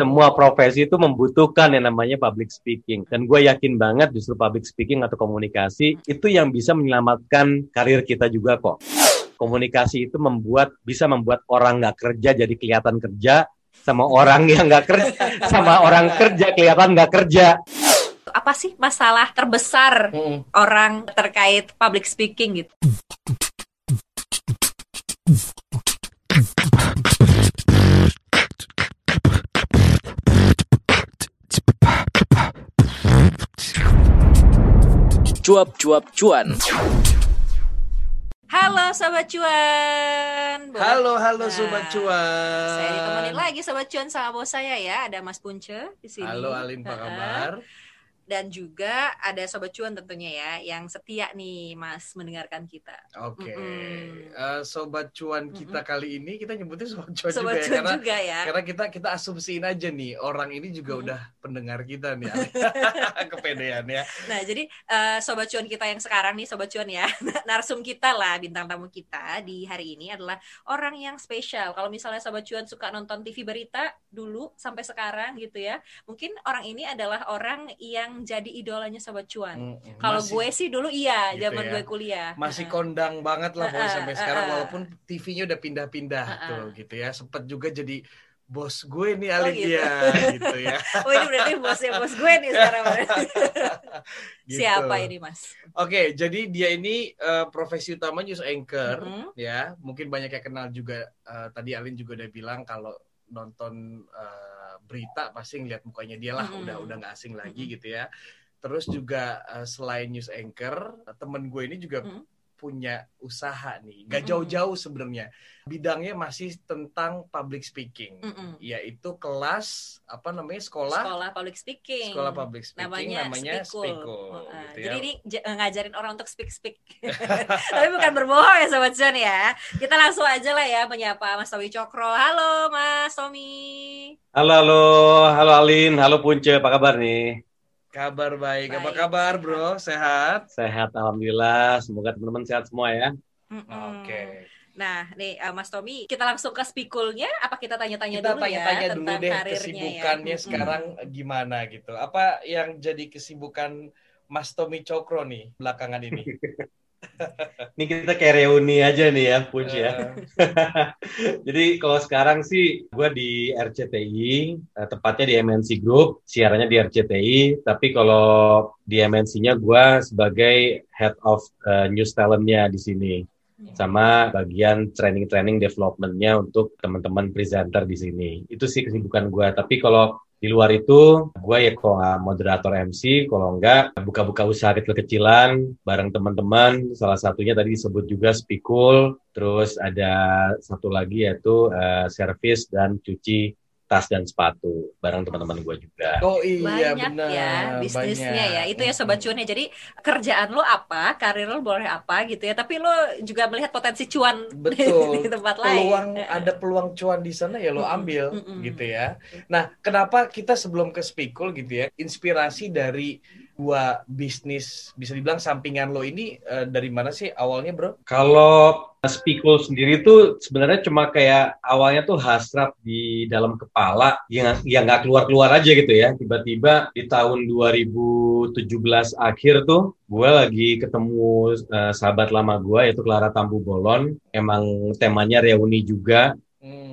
semua profesi itu membutuhkan yang namanya public speaking. Dan gue yakin banget justru public speaking atau komunikasi itu yang bisa menyelamatkan karir kita juga kok. Komunikasi itu membuat bisa membuat orang nggak kerja jadi kelihatan kerja, sama orang yang nggak kerja, sama orang kerja kelihatan nggak kerja. Apa sih masalah terbesar hmm. orang terkait public speaking gitu? Cuap-cuap cuan. Halo Sobat Cuan. Halo, halo nah, Sobat Cuan. Saya ditemenin lagi Sobat Cuan sama bos saya ya, ada Mas Punce di sini. Halo Alin, apa kabar? Dan juga ada sobat cuan tentunya ya yang setia nih Mas mendengarkan kita. Oke. Okay. Mm -hmm. uh, sobat cuan kita mm -hmm. kali ini kita nyebutnya sobat cuan sobat juga ya cuan ya karena juga ya. karena kita kita asumsiin aja nih orang ini juga mm -hmm. udah pendengar kita nih. Kepedean ya. Nah, jadi uh, sobat cuan kita yang sekarang nih sobat cuan ya. Narsum kita lah bintang tamu kita di hari ini adalah orang yang spesial. Kalau misalnya sobat cuan suka nonton TV berita dulu sampai sekarang gitu ya. Mungkin orang ini adalah orang yang jadi idolanya sobat cuan. Hmm. Kalau gue sih dulu iya gitu zaman ya. gue kuliah. Masih kondang banget lah uh, sampai uh, sekarang walaupun TV-nya udah pindah-pindah uh, uh. tuh gitu ya. Sempet juga jadi bos gue nih Alin oh, gitu. ya gitu ya. Oh ini berarti bosnya bos gue nih sekarang. gitu. Siapa ini Mas? Oke, okay, jadi dia ini uh, profesi utama news anchor mm -hmm. ya. Mungkin banyak yang kenal juga uh, tadi Alin juga udah bilang kalau nonton uh, berita pasti ngeliat mukanya dia lah mm-hmm. udah udah nggak asing lagi gitu ya terus juga uh, selain news anchor temen gue ini juga mm-hmm. Punya usaha nih. Nggak jauh-jauh sebenarnya. Bidangnya masih tentang public speaking. Mm -mm. yaitu kelas apa namanya sekolah sekolah public speaking. Sekolah public speaking namanya, namanya Speakul. Uh, gitu ya. jadi ini ngajarin orang untuk speak speak. Tapi bukan berbohong ya sobat John ya. Kita langsung aja lah ya menyapa Mas Tommy Cokro. Halo Mas Tommy. Halo halo. Halo Alin. Halo Punce. Apa kabar nih Kabar baik. baik. Apa kabar, Bro? Sehat? Sehat, alhamdulillah. Semoga teman-teman sehat semua ya. Mm -mm. Oke. Okay. Nah, nih uh, Mas Tommy, kita langsung ke spikulnya. Apa kita tanya-tanya dulu tanya -tanya ya dulu tentang deh karirnya ya? kesibukannya ya? sekarang mm -hmm. gimana gitu. Apa yang jadi kesibukan Mas Tommy Cokro nih belakangan ini? Ini kita kayak reuni aja nih ya, Puji ya. Jadi kalau sekarang sih gue di RCTI, eh, tepatnya di MNC Group, siarannya di RCTI. Tapi kalau di MNC-nya gue sebagai Head of uh, News Talent-nya di sini. Sama bagian training-training development-nya untuk teman-teman presenter di sini. Itu sih kesibukan gue. Tapi kalau di luar itu, gue ya kalau moderator MC, kalau nggak buka-buka usaha kecil-kecilan bareng teman-teman. Salah satunya tadi disebut juga Spikul, terus ada satu lagi yaitu uh, service dan cuci tas dan sepatu bareng teman-teman gue juga. Oh iya banyak benar. ya bisnisnya banyak. ya. Itu ya sobat cuan ya. Jadi kerjaan lo apa, karir lo boleh apa gitu ya. Tapi lo juga melihat potensi cuan Betul. di, tempat peluang, lain. Peluang ada peluang cuan di sana ya lo ambil mm -mm. gitu ya. Nah, kenapa kita sebelum ke Spikul gitu ya, inspirasi dari dua bisnis bisa dibilang sampingan lo ini uh, dari mana sih awalnya bro? Kalau Spikul sendiri tuh sebenarnya cuma kayak awalnya tuh hasrat di dalam kepala yang yang nggak keluar keluar aja gitu ya. Tiba-tiba di tahun 2017 akhir tuh gue lagi ketemu uh, sahabat lama gue yaitu Clara Tambu Bolon emang temanya reuni juga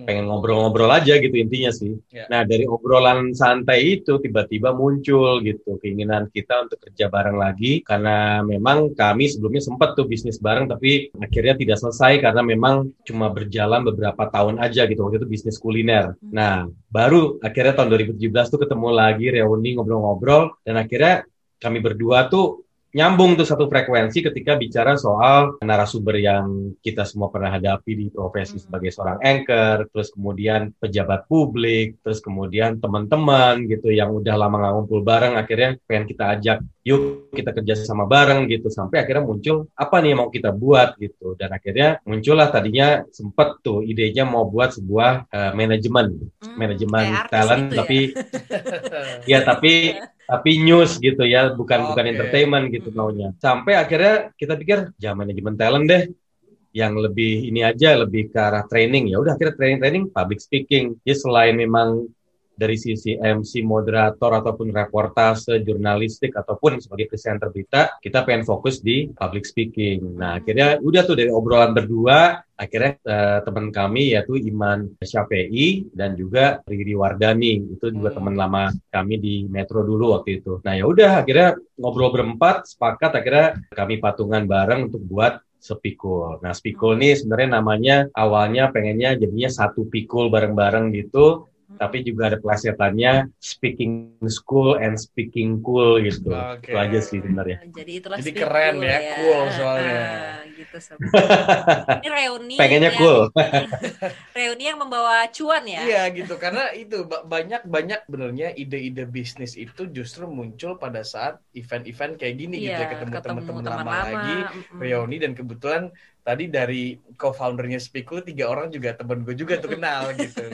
pengen ngobrol-ngobrol aja gitu intinya sih. Yeah. Nah dari obrolan santai itu tiba-tiba muncul gitu keinginan kita untuk kerja bareng lagi karena memang kami sebelumnya sempat tuh bisnis bareng tapi akhirnya tidak selesai karena memang cuma berjalan beberapa tahun aja gitu waktu itu bisnis kuliner. Hmm. Nah baru akhirnya tahun 2017 tuh ketemu lagi reuni ngobrol-ngobrol dan akhirnya kami berdua tuh nyambung tuh satu frekuensi ketika bicara soal narasumber yang kita semua pernah hadapi di profesi hmm. sebagai seorang anchor, terus kemudian pejabat publik, terus kemudian teman-teman gitu yang udah lama nggak ngumpul bareng, akhirnya pengen kita ajak, yuk kita kerja sama bareng gitu, sampai akhirnya muncul apa nih yang mau kita buat? gitu, dan akhirnya muncullah tadinya sempet tuh idenya mau buat sebuah uh, manajemen, hmm, manajemen talent, gitu tapi ya, ya tapi tapi news gitu ya, bukan okay. bukan entertainment gitu maunya. Sampai akhirnya kita pikir jangan manajemen talent deh, yang lebih ini aja lebih ke arah training ya udah akhirnya training training public speaking. Ya selain memang dari sisi MC, moderator ataupun reportase, jurnalistik ataupun sebagai presenter berita, kita pengen fokus di public speaking. Nah, akhirnya udah tuh dari obrolan berdua, akhirnya uh, teman kami yaitu Iman Syafei dan juga Riri Wardani, itu juga hmm. teman lama kami di Metro dulu waktu itu. Nah, ya udah akhirnya ngobrol berempat, sepakat akhirnya kami patungan bareng untuk buat sepikul. Nah, sepikul ini sebenarnya namanya awalnya pengennya jadinya satu pikul bareng-bareng gitu tapi juga ada pelasetannya speaking school and speaking cool gitu. Okay. Itu aja sih sebenarnya. Jadi itulah Jadi keren cool ya, ya, cool soalnya. Uh, gitu Ini reuni. Pengennya yang, cool. reuni yang membawa cuan ya. Iya gitu karena itu banyak banyak benernya ide-ide bisnis itu justru muncul pada saat event-event kayak gini gitu ya iya, ketemu teman-teman lama lagi, reuni dan kebetulan tadi dari co-foundernya Spikul tiga orang juga temen gue juga tuh kenal gitu.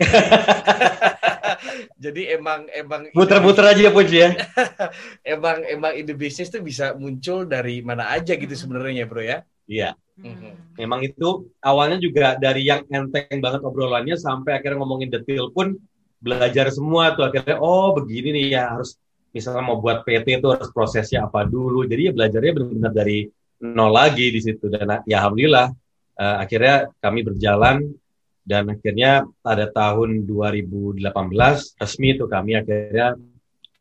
Jadi emang emang muter-muter aja pun ya. emang emang ide bisnis tuh bisa muncul dari mana aja gitu sebenarnya bro ya. Iya. Mm-hmm. Memang itu awalnya juga dari yang enteng banget obrolannya sampai akhirnya ngomongin detail pun belajar semua tuh akhirnya oh begini nih ya harus misalnya mau buat PT itu harus prosesnya apa dulu. Jadi ya belajarnya benar-benar dari nol lagi di situ dan ya alhamdulillah uh, akhirnya kami berjalan dan akhirnya pada tahun 2018 resmi itu kami akhirnya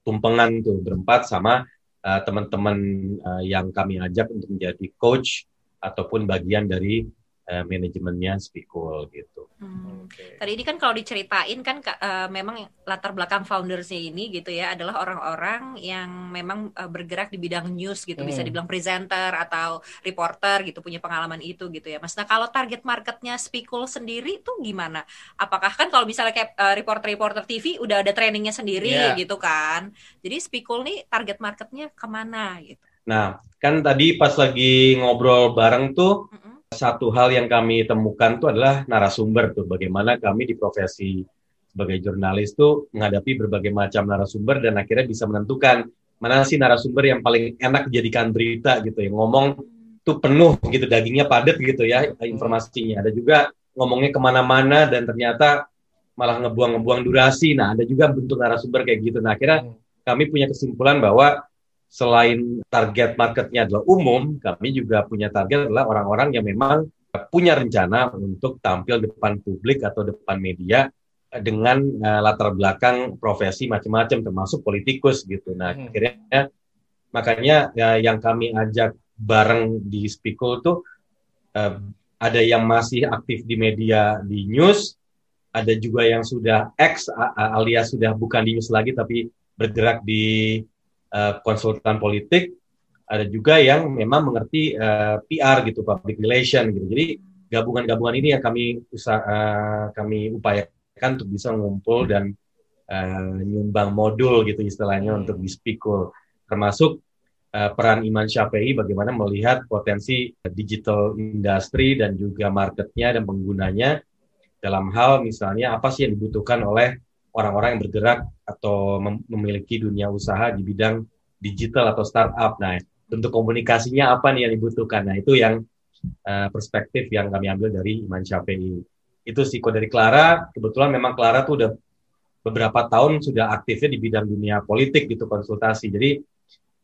tumpengan tuh berempat sama uh, teman-teman uh, yang kami ajak untuk menjadi coach ataupun bagian dari uh, manajemennya Spikul gitu. Hmm. Okay. Tadi ini kan kalau diceritain kan uh, memang latar belakang foundersnya ini gitu ya adalah orang-orang yang memang uh, bergerak di bidang news gitu hmm. bisa dibilang presenter atau reporter gitu punya pengalaman itu gitu ya Mas. Nah kalau target marketnya Spikul sendiri tuh gimana? Apakah kan kalau misalnya kayak uh, reporter-reporter TV udah ada trainingnya sendiri yeah. gitu kan? Jadi Spikul nih target marketnya ke mana gitu? Nah kan tadi pas lagi ngobrol bareng tuh mm -mm satu hal yang kami temukan itu adalah narasumber tuh. Bagaimana kami di profesi sebagai jurnalis tuh menghadapi berbagai macam narasumber dan akhirnya bisa menentukan mana sih narasumber yang paling enak dijadikan berita gitu ya. Ngomong tuh penuh gitu dagingnya padat gitu ya informasinya. Ada juga ngomongnya ke mana-mana dan ternyata malah ngebuang-ngebuang durasi. Nah ada juga bentuk narasumber kayak gitu. Nah akhirnya hmm. kami punya kesimpulan bahwa selain target marketnya adalah umum, kami juga punya target adalah orang-orang yang memang punya rencana untuk tampil depan publik atau depan media dengan uh, latar belakang profesi macam-macam termasuk politikus gitu. Nah, hmm. akhirnya makanya ya, yang kami ajak bareng di Spikul tuh uh, ada yang masih aktif di media di news, ada juga yang sudah ex alias sudah bukan di news lagi tapi bergerak di uh, konsultan politik, ada juga yang memang mengerti uh, eh, PR gitu, public relation gitu. Jadi gabungan-gabungan ini yang kami usaha uh, kami upayakan untuk bisa mengumpul dan uh, nyumbang modul gitu istilahnya hmm. untuk dispikul, termasuk uh, peran Iman Syafei bagaimana melihat potensi digital industry dan juga marketnya dan penggunanya dalam hal misalnya apa sih yang dibutuhkan oleh orang-orang yang bergerak atau mem memiliki dunia usaha di bidang digital atau startup. Nah, untuk komunikasinya apa nih yang dibutuhkan? Nah, itu yang uh, perspektif yang kami ambil dari Iman Syafei. Itu sih dari Clara, kebetulan memang Clara tuh udah beberapa tahun sudah aktifnya di bidang dunia politik gitu konsultasi. Jadi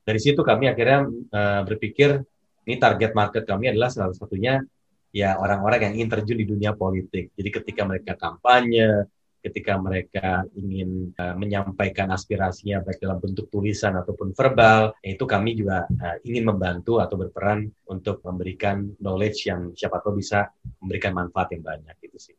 dari situ kami akhirnya uh, berpikir ini target market kami adalah salah satunya ya orang-orang yang ingin terjun di dunia politik. Jadi ketika mereka kampanye, ketika mereka ingin uh, menyampaikan aspirasinya baik dalam bentuk tulisan ataupun verbal, itu kami juga uh, ingin membantu atau berperan untuk memberikan knowledge yang siapa tahu bisa memberikan manfaat yang banyak gitu sih.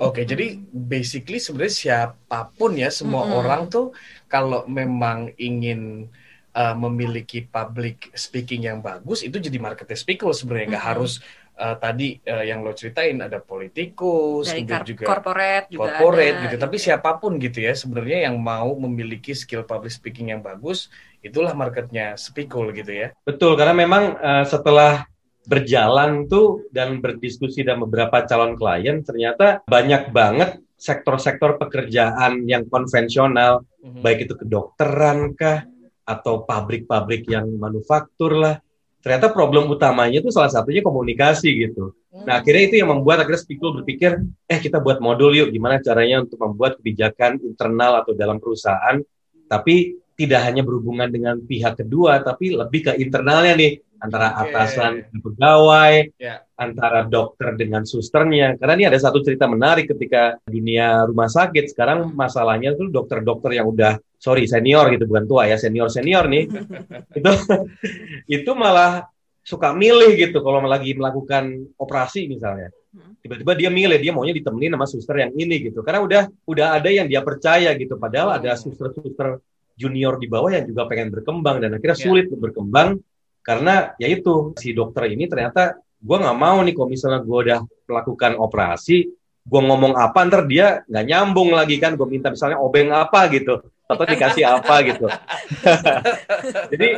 Oke, jadi basically sebenarnya siapa pun ya semua mm -hmm. orang tuh kalau memang ingin uh, memiliki public speaking yang bagus itu jadi marketing speaker sebenarnya nggak mm -hmm. harus uh, tadi uh, yang lo ceritain ada politikus, Dari juga corporate juga corporate ada, gitu. Tapi gitu. siapa pun gitu ya sebenarnya yang mau memiliki skill public speaking yang bagus, itulah marketnya Speakul gitu ya. Betul, karena memang uh, setelah berjalan tuh dan berdiskusi dengan beberapa calon klien, ternyata banyak banget sektor-sektor pekerjaan yang konvensional, mm-hmm. baik itu kedokteran kah atau pabrik-pabrik yang manufaktur lah ternyata problem utamanya itu salah satunya komunikasi gitu. Nah akhirnya itu yang membuat akhirnya Spikul berpikir, eh kita buat modul yuk gimana caranya untuk membuat kebijakan internal atau dalam perusahaan, tapi tidak hanya berhubungan dengan pihak kedua, tapi lebih ke internalnya nih antara atasan dan pegawai, yeah. antara dokter dengan susternya. Karena ini ada satu cerita menarik ketika dunia rumah sakit. Sekarang masalahnya itu dokter-dokter yang udah sorry senior gitu bukan tua ya senior senior nih itu itu malah suka milih gitu kalau lagi melakukan operasi misalnya tiba-tiba dia milih dia maunya ditemenin sama suster yang ini gitu karena udah udah ada yang dia percaya gitu padahal ada suster-suster junior di bawah yang juga pengen berkembang dan akhirnya ya. sulit yeah. berkembang karena ya itu si dokter ini ternyata gue nggak mau nih kalau misalnya gue udah melakukan operasi gue ngomong apa ntar dia nggak nyambung lagi kan gue minta misalnya obeng apa gitu atau dikasih apa gitu. Jadi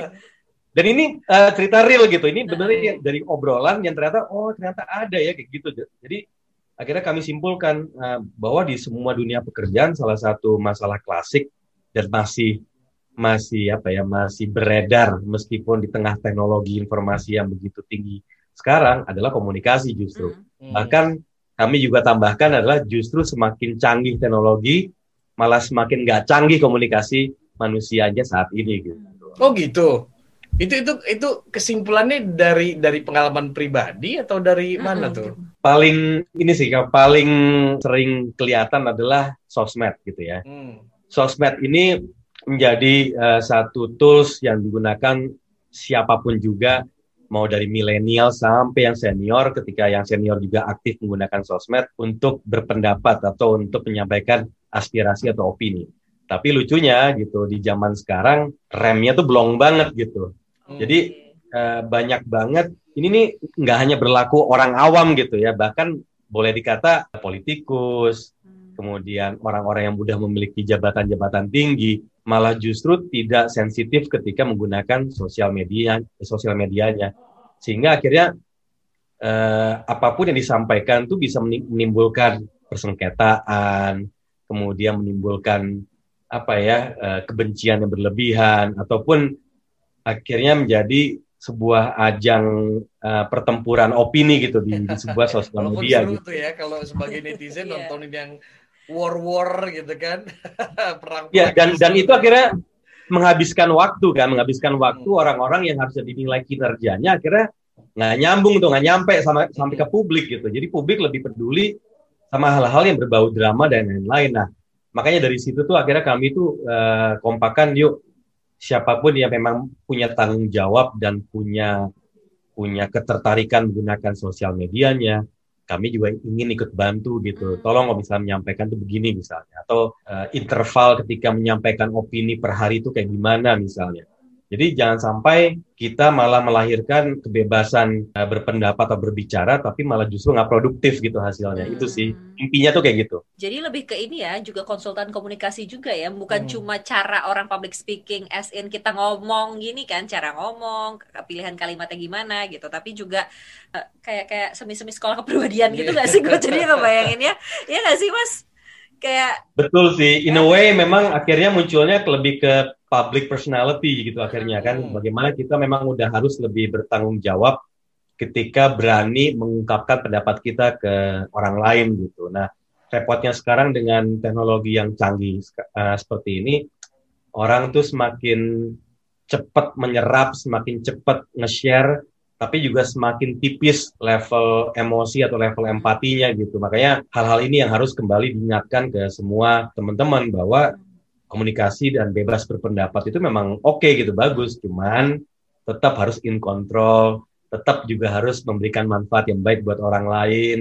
dan ini uh, cerita real gitu ini benar dari obrolan yang ternyata oh ternyata ada ya kayak gitu. Jadi akhirnya kami simpulkan uh, bahwa di semua dunia pekerjaan salah satu masalah klasik dan masih masih apa ya masih beredar meskipun di tengah teknologi informasi yang begitu tinggi sekarang adalah komunikasi justru hmm. bahkan kami juga tambahkan adalah justru semakin canggih teknologi malah semakin nggak canggih komunikasi manusianya saat ini gitu oh gitu itu itu itu kesimpulannya dari dari pengalaman pribadi atau dari hmm. mana tuh paling ini sih paling sering kelihatan adalah sosmed gitu ya hmm. sosmed ini menjadi uh, satu tools yang digunakan siapa pun juga mau dari milenial sampai yang senior ketika yang senior juga aktif menggunakan sosmed untuk berpendapat atau untuk menyampaikan aspirasi atau opini. Tapi lucunya gitu di zaman sekarang remnya tuh belum banget gitu. Hmm. Jadi uh, banyak banget ini nih nggak hanya berlaku orang awam gitu ya, bahkan boleh dikata politikus, hmm. kemudian orang-orang yang mudah memiliki jabatan-jabatan tinggi malah justru tidak sensitif ketika menggunakan sosial media sosial medianya sehingga akhirnya eh, apa pun yang disampaikan itu bisa menimbulkan persengketaan kemudian menimbulkan apa ya eh, kebencian yang berlebihan ataupun akhirnya menjadi sebuah ajang uh, pertempuran opini gitu di, di sebuah sosial media gitu. ya kalau sebagai netizen iya. nontonin yang war-war gitu kan. Perang. Ya, dan dan itu akhirnya menghabiskan waktu kan, menghabiskan waktu hmm. orang-orang yang harusnya dinilai kinerjanya akhirnya nggak nyambung tuh, nggak nyampe sama sampai ke publik gitu. Jadi publik lebih peduli sama hal-hal yang berbau drama dan lain-lain. Nah, makanya dari situ tuh akhirnya kami tuh uh, kompakan yuk siapa pun yang memang punya tanggung jawab dan punya punya ketertarikan menggunakan sosial medianya, kami juga ingin ikut bantu gitu. Hmm. Tolong kalau misalnya menyampaikan tuh begini misalnya atau uh, interval ketika menyampaikan opini per hari itu kayak gimana misalnya. Jadi jangan sampai kita malah melahirkan kebebasan uh, berpendapat atau berbicara, tapi malah justru nggak produktif gitu hasilnya. Hmm. Itu sih intinya tuh kayak gitu. Jadi lebih ke ini ya, juga konsultan komunikasi juga ya, bukan hmm. cuma cara orang public speaking, as in kita ngomong gini kan, cara ngomong, pilihan kalimatnya gimana gitu, tapi juga uh, kayak kayak semi-semi sekolah kepribadian gitu nggak sih? Gue jadi ngebayangin ya, ya nggak sih mas? Kayak betul sih, in a way memang akhirnya munculnya lebih ke public personality gitu akhirnya kan hmm. bagaimana kita memang udah harus lebih bertanggung jawab ketika berani mengungkapkan pendapat kita ke orang lain gitu. Nah, repotnya sekarang dengan teknologi yang canggih uh, seperti ini, orang tuh semakin cepat menyerap, semakin cepat nge-share, tapi juga semakin tipis level emosi atau level empatinya gitu. Makanya hal-hal ini yang harus kembali diingatkan ke semua teman-teman bahwa komunikasi dan bebas berpendapat itu memang oke okay gitu bagus. Cuman tetap harus in control tetap juga harus memberikan manfaat yang baik buat orang lain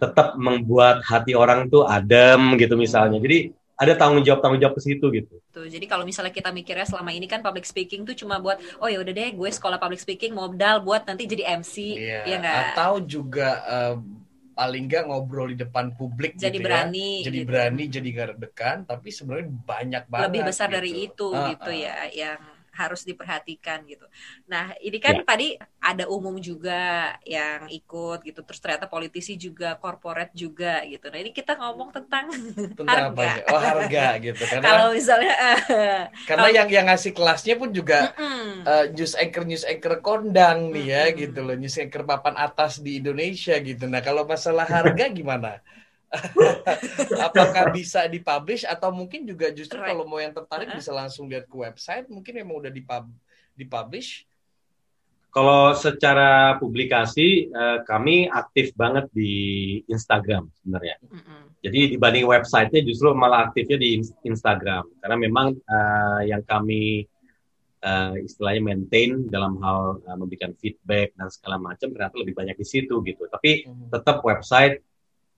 tetap membuat hati orang tuh adem gitu misalnya. Jadi ada tanggung jawab tanggung jawab ke situ gitu. Tuh, jadi kalau misalnya kita mikirnya selama ini kan public speaking tuh cuma buat oh ya udah deh gue sekolah public speaking modal buat nanti jadi MC yeah. ya enggak? Atau juga uh, paling nggak ngobrol di depan publik jadi gitu ya. berani ya. jadi gitu. berani jadi gak degan tapi sebenarnya banyak banget lebih besar gitu. dari itu uh, gitu uh. ya yang harus diperhatikan gitu. Nah, ini kan ya. tadi ada umum juga yang ikut gitu, terus ternyata politisi juga, korporat juga gitu. Nah, ini kita ngomong tentang, tentang harga. Apa Oh, harga gitu. Karena kalau misalnya karena kalau, yang yang ngasih kelasnya pun juga mm -mm. Uh, news anchor news anchor kondang mm -mm. nih ya gitu loh, news anchor papan atas di Indonesia gitu. Nah, kalau masalah harga gimana? apakah bisa dipublish atau mungkin juga justru right. kalau mau yang tertarik uh-huh. bisa langsung lihat ke website mungkin emang udah dipub dipublish kalau secara publikasi uh, kami aktif banget di Instagram sebenarnya uh-huh. jadi dibanding websitenya justru malah aktifnya di Instagram karena memang uh, yang kami uh, istilahnya maintain dalam hal uh, memberikan feedback dan segala macam ternyata lebih banyak di situ gitu tapi uh-huh. tetap website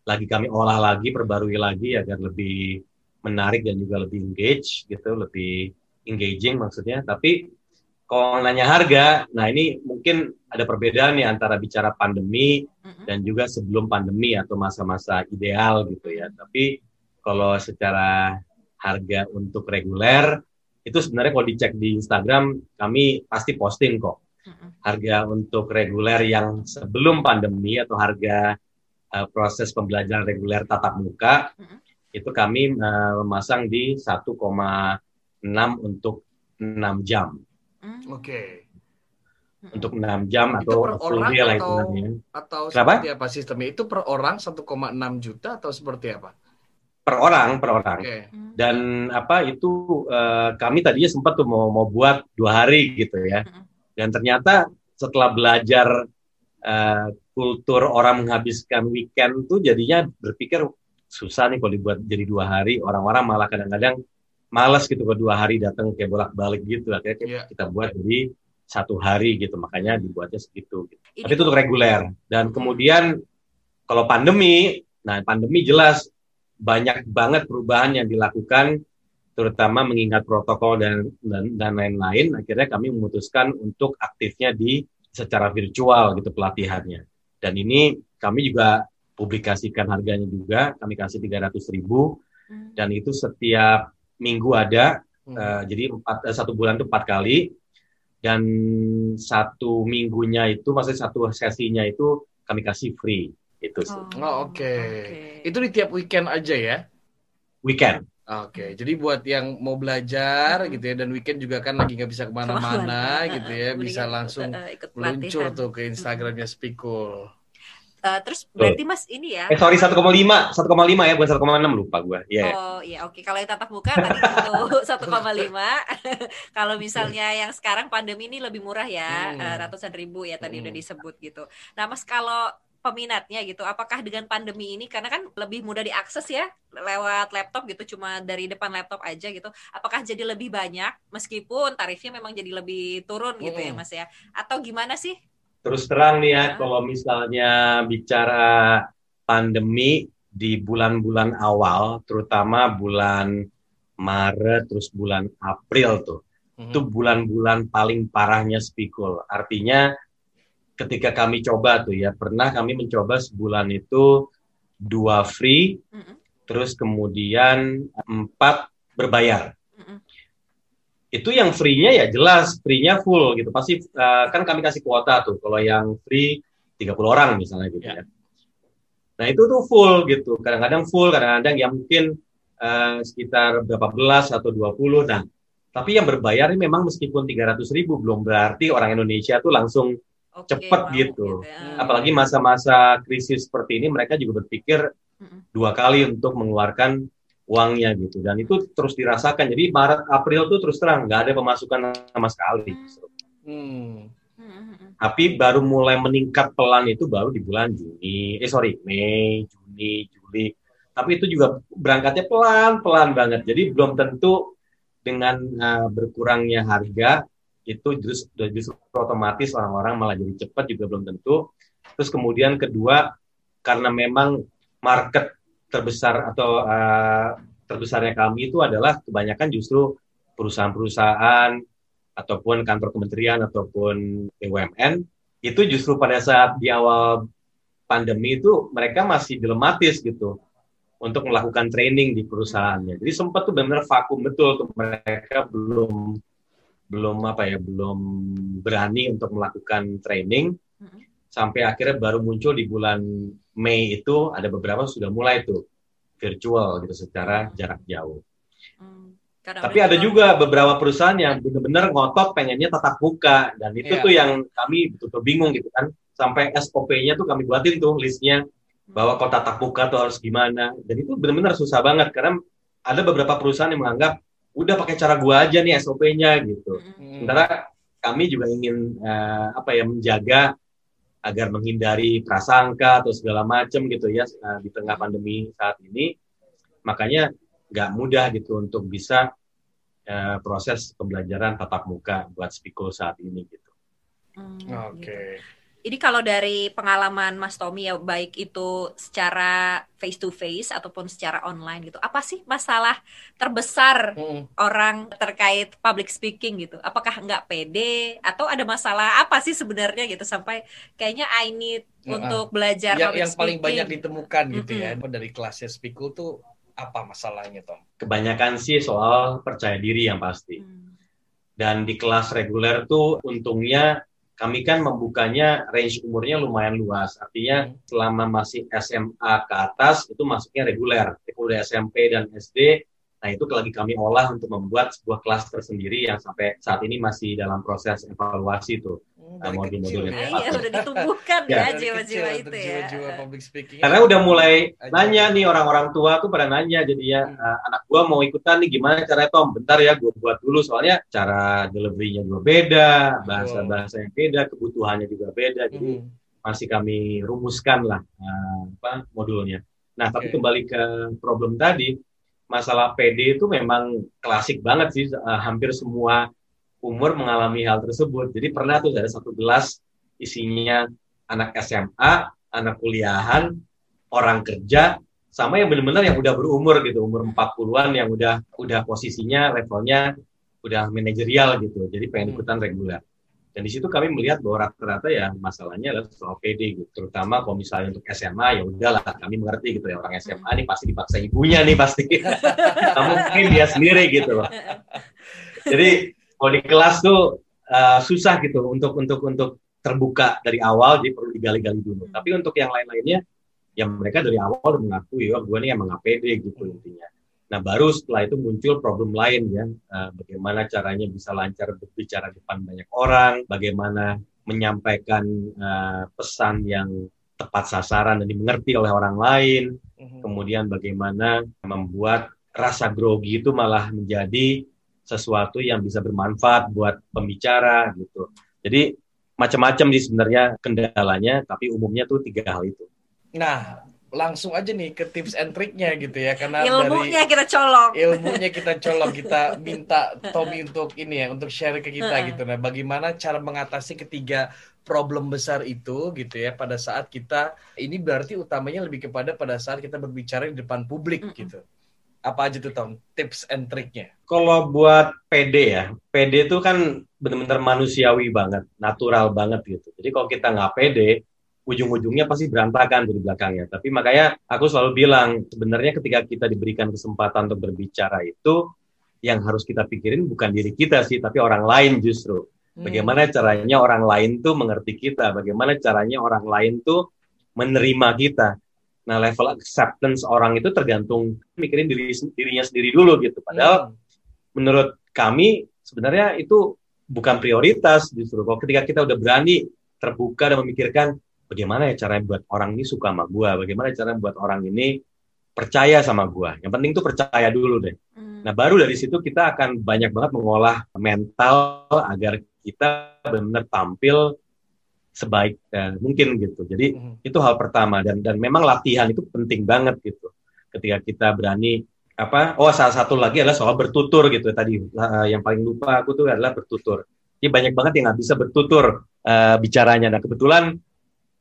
lagi kami olah lagi, perbarui lagi agar lebih menarik dan juga lebih engage gitu, lebih engaging maksudnya. Tapi kalau nanya harga, nah ini mungkin ada perbedaan nih antara bicara pandemi mm-hmm. dan juga sebelum pandemi atau masa-masa ideal gitu ya. Tapi kalau secara harga untuk reguler itu sebenarnya kalau dicek di Instagram kami pasti posting kok. Harga untuk reguler yang sebelum pandemi atau harga uh, proses pembelajaran reguler tatap muka mm -hmm. itu kami uh, memasang di 1,6 untuk 6 jam. Mm. Oke. Okay. Untuk 6 jam itu atau full day lah itu Atau seperti apa sistemnya? Itu per orang 1,6 juta atau seperti apa? Per orang, per orang. Okay. Dan apa itu uh, kami tadinya sempat tuh mau mau buat dua hari gitu ya. Dan ternyata setelah belajar uh, kultur orang menghabiskan weekend tuh jadinya berpikir susah nih kalau dibuat jadi dua hari. Orang-orang malah kadang-kadang malas gitu kalau dua hari datang kayak bolak-balik gitu. Akhirnya yeah. kita buat jadi satu hari gitu. Makanya dibuatnya segitu gitu. tapi itu untuk reguler. Dan kemudian kalau pandemi nah pandemi jelas banyak banget perubahan yang dilakukan terutama mengingat protokol dan dan, dan lain-lain. Akhirnya kami memutuskan untuk aktifnya di secara virtual gitu pelatihannya. Dan ini kami juga publikasikan harganya juga, kami kasih 300 ribu, hmm. dan itu setiap minggu ada, hmm. uh, jadi empat, uh, satu bulan itu empat kali, dan satu minggunya itu, maksudnya satu sesinya itu kami kasih free. Itu sih. Oh, oh oke. Okay. Okay. Itu di tiap weekend aja ya? Weekend. Oke, okay. jadi buat yang mau belajar gitu ya dan weekend juga kan lagi nggak bisa ke mana-mana gitu ya, bisa langsung uh, meluncur tuh ke Instagramnya Spikul. Uh, terus berarti Mas ini ya. Eh sorry 1,5, 1,5 ya, bukan 1,6 lupa gue. Yeah. Oh iya, oke. Okay. Kalau yang tatap muka tadi itu 1,5. Kalau misalnya yang sekarang pandemi ini lebih murah ya, hmm. ratusan ribu ya tadi hmm. udah disebut gitu. Nah Mas kalau peminatnya gitu. Apakah dengan pandemi ini karena kan lebih mudah diakses ya lewat laptop gitu cuma dari depan laptop aja gitu. Apakah jadi lebih banyak meskipun tarifnya memang jadi lebih turun gitu ya Mas ya? Atau gimana sih? Terus terang nih ya, ya. kalau misalnya bicara pandemi di bulan-bulan awal, terutama bulan Maret terus bulan April tuh. Mm -hmm. Itu bulan-bulan paling parahnya spikul. Artinya ketika kami coba tuh ya pernah kami mencoba sebulan itu dua free mm -hmm. terus kemudian empat berbayar mm -hmm. itu yang free-nya ya jelas free-nya full gitu pasti uh, kan kami kasih kuota tuh kalau yang free 30 orang misalnya gitu yeah. ya nah itu tuh full gitu kadang-kadang full kadang-kadang yang mungkin uh, sekitar berapa belas atau 20 nah tapi yang berbayar ini memang meskipun 300 ribu belum berarti orang Indonesia tuh langsung okay, cepat wow, gitu. gitu ya. Apalagi masa-masa krisis seperti ini mereka juga berpikir dua kali untuk mengeluarkan uangnya gitu dan itu terus dirasakan. Jadi Maret April tuh terus terang nggak ada pemasukan sama sekali. Hmm. Tapi baru mulai meningkat pelan itu baru di bulan Juni, eh sorry Mei, Juni, Juli. Tapi itu juga berangkatnya pelan-pelan banget. Jadi belum tentu dengan uh, berkurangnya harga itu justru, justru otomatis orang-orang malah jadi cepat juga belum tentu. Terus kemudian kedua karena memang market terbesar atau uh, terbesarnya kami itu adalah kebanyakan justru perusahaan-perusahaan ataupun kantor kementerian ataupun BUMN itu justru pada saat di awal pandemi itu mereka masih dilematis gitu untuk melakukan training di perusahaannya. Jadi sempat tuh benar-benar vakum betul tuh mereka belum belum apa ya belum berani untuk melakukan training sampai akhirnya baru muncul di bulan Mei itu ada beberapa sudah mulai tuh virtual gitu secara jarak jauh. Hmm. Tapi ada juga beberapa perusahaan yang benar-benar ngotot pengennya tatap muka dan itu yeah. tuh yang kami betul-betul bingung gitu kan. Sampai SOP-nya tuh kami buatin tuh listnya bahwa kalau tatap muka tuh harus gimana. Dan itu benar-benar susah banget karena ada beberapa perusahaan yang menganggap udah pakai cara gua aja nih SOP-nya gitu. Hmm. Sementara kami juga ingin uh, apa ya menjaga agar menghindari prasangka atau segala macam gitu ya uh, di tengah pandemi saat ini. Makanya nggak mudah gitu untuk bisa uh, proses pembelajaran tatap muka buat Spiko saat ini gitu. Hmm, Oke. Okay. Gitu. Jadi kalau dari pengalaman Mas Tommy ya baik itu secara face to face ataupun secara online gitu, apa sih masalah terbesar hmm. orang terkait public speaking gitu? Apakah nggak pede atau ada masalah apa sih sebenarnya gitu sampai kayaknya I need nah, untuk belajar yang, yang paling banyak ditemukan gitu mm -hmm. ya dari kelasnya Speakul tuh apa masalahnya Tom? Kebanyakan sih soal percaya diri yang pasti. Hmm. Dan di kelas reguler tuh untungnya kami kan membukanya range umurnya lumayan luas. Artinya selama masih SMA ke atas itu masuknya reguler. Udah SMP dan SD, nah itu lagi kami olah untuk membuat sebuah kelas tersendiri yang sampai saat ini masih dalam proses evaluasi Hmm, modul-modul ya. Iya, udah ditumbuhkan ya, ya jiwa-jiwa itu ya. Jiwa public speaking. Karena udah mulai aja. nanya nih orang-orang tua tuh pada nanya jadinya hmm. uh, anak gua mau ikutan nih gimana caranya Tom? Bentar ya gua buat dulu soalnya cara deliverynya juga beda, bahasa-bahasa yang beda, kebutuhannya juga beda. Jadi hmm. masih kami rumuskan lah uh, apa modulnya. Nah, okay. tapi kembali ke problem tadi, masalah PD itu memang klasik banget sih uh, hampir semua umur mengalami hal tersebut. Jadi pernah tuh ada satu gelas isinya anak SMA, anak kuliahan, orang kerja, sama yang benar-benar yang udah berumur gitu, umur 40-an yang udah udah posisinya levelnya udah manajerial gitu. Jadi pengen hmm. ikutan reguler. Dan di situ kami melihat bahwa rata-rata ya masalahnya adalah soal PD gitu. Terutama kalau misalnya untuk SMA ya udahlah kami mengerti gitu ya orang SMA nih pasti dipaksa ibunya nih pasti. Kamu mungkin dia sendiri gitu loh. Jadi kalau di kelas tuh uh, susah gitu untuk untuk untuk terbuka dari awal jadi perlu digali-gali dulu. Tapi untuk yang lain-lainnya yang mereka dari awal mengakui oh gue nih emang APD gitu intinya. Nah baru setelah itu muncul problem lain ya uh, bagaimana caranya bisa lancar berbicara depan banyak orang bagaimana menyampaikan uh, pesan yang tepat sasaran dan dimengerti oleh orang lain. Mm-hmm. kemudian bagaimana membuat rasa grogi itu malah menjadi sesuatu yang bisa bermanfaat buat pembicara gitu. Jadi macam-macam sih sebenarnya kendalanya, tapi umumnya tuh tiga hal itu. Nah, langsung aja nih ke tips and triknya gitu ya karena ilmunya dari kita colok. Ilmunya kita colok kita minta Tommy untuk ini ya untuk share ke kita gitu. Nah bagaimana cara mengatasi ketiga problem besar itu gitu ya pada saat kita ini berarti utamanya lebih kepada pada saat kita berbicara di depan publik gitu apa aja tuh Tom tips and triknya? Kalau buat PD ya, PD itu kan benar-benar manusiawi banget, natural banget gitu. Jadi kalau kita nggak PD, ujung-ujungnya pasti berantakan di belakangnya. Tapi makanya aku selalu bilang sebenarnya ketika kita diberikan kesempatan untuk berbicara itu yang harus kita pikirin bukan diri kita sih, tapi orang lain justru. Hmm. Bagaimana caranya orang lain tuh mengerti kita, bagaimana caranya orang lain tuh menerima kita Nah, level acceptance orang itu tergantung mikirin diri dirinya sendiri dulu gitu. Padahal hmm. menurut kami sebenarnya itu bukan prioritas justru. Kalau ketika kita udah berani terbuka dan memikirkan bagaimana ya caranya buat orang ini suka sama gua, bagaimana caranya buat orang ini percaya sama gua. Yang penting tuh percaya dulu deh. Hmm. Nah, baru dari situ kita akan banyak banget mengolah mental agar kita benar-benar tampil sebaik uh, mungkin gitu. Jadi mm-hmm. itu hal pertama dan dan memang latihan itu penting banget gitu. Ketika kita berani apa? Oh salah satu lagi adalah soal bertutur gitu tadi uh, yang paling lupa aku tuh adalah bertutur. Jadi banyak banget yang nggak bisa bertutur uh, bicaranya. Nah kebetulan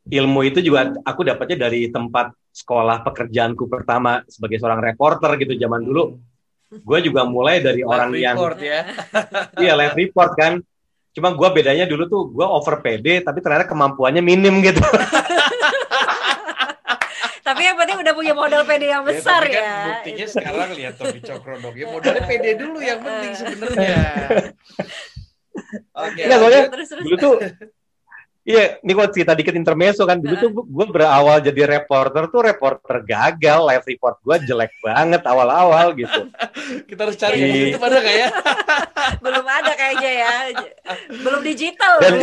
ilmu itu juga aku dapatnya dari tempat sekolah pekerjaanku pertama sebagai seorang reporter gitu zaman dulu. Mm-hmm. Gue juga mulai dari live orang yang ya. iya live report kan Cuma gue bedanya dulu tuh gue over PD tapi ternyata kemampuannya minim gitu. tapi yang penting udah punya modal PD yang ya, besar ya. Kan ya. buktinya sekarang lihat Tommy Cokro dong. Ya modalnya PD dulu yang penting sebenarnya. Oke. Okay, soalnya dulu tuh Iya, ini kok cerita dikit intermezzo kan. Dulu tuh gue berawal jadi reporter tuh reporter gagal, live report gue jelek banget awal-awal gitu. Kita harus cari yang itu pada kayak ya? Belum ada kayaknya ya. Belum digital. Dan,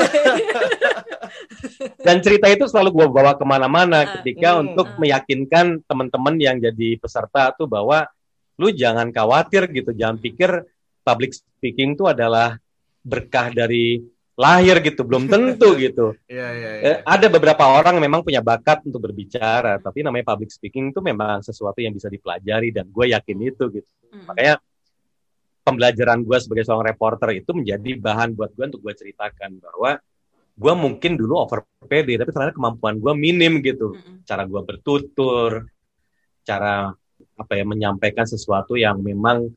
dan cerita itu selalu gue bawa ke mana-mana ketika hmm. untuk meyakinkan teman-teman yang jadi peserta tuh bahwa lu jangan khawatir gitu, jangan pikir public speaking itu adalah berkah dari lahir gitu, belum tentu gitu. yeah, yeah, yeah. Ada beberapa orang memang punya bakat untuk berbicara, tapi namanya public speaking itu memang sesuatu yang bisa dipelajari dan gue yakin itu gitu. Mm. Makanya pembelajaran gue sebagai seorang reporter itu menjadi bahan buat gue untuk gue ceritakan bahwa gue mungkin dulu over PD, tapi ternyata kemampuan gue minim gitu. Mm Cara gue bertutur, cara apa ya menyampaikan sesuatu yang memang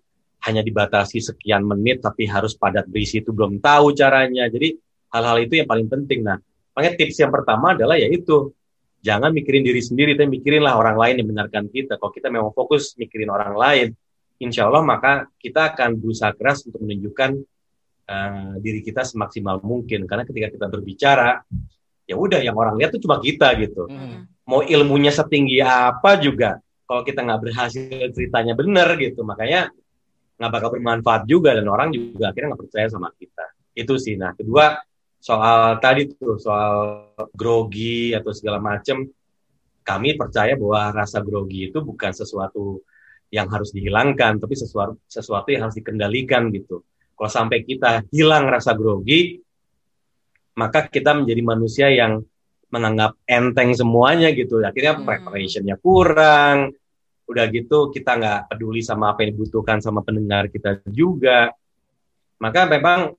hanya dibatasi sekian menit tapi harus padat berisi itu belum tahu caranya. Jadi hal-hal itu yang paling penting. Nah, makanya tips yang pertama adalah yaitu jangan mikirin diri sendiri, tapi mikirinlah orang lain yang mendengarkan kita. Kalau kita memang fokus mikirin orang lain, insya Allah maka kita akan berusaha keras untuk menunjukkan uh, diri kita semaksimal mungkin. Karena ketika kita berbicara, ya udah yang orang lihat tuh cuma kita gitu. Hmm. Mau ilmunya setinggi apa juga, kalau kita nggak berhasil ceritanya benar gitu, makanya nggak bakal bermanfaat juga dan orang juga akhirnya nggak percaya sama kita. Itu sih. Nah kedua soal tadi tuh soal grogi atau segala macam kami percaya bahwa rasa grogi itu bukan sesuatu yang harus dihilangkan tapi sesuatu sesuatu yang harus dikendalikan gitu. Kalau sampai kita hilang rasa grogi maka kita menjadi manusia yang menganggap enteng semuanya gitu. Akhirnya hmm. preparationnya kurang udah gitu kita nggak peduli sama apa yang dibutuhkan sama pendengar kita juga. Maka memang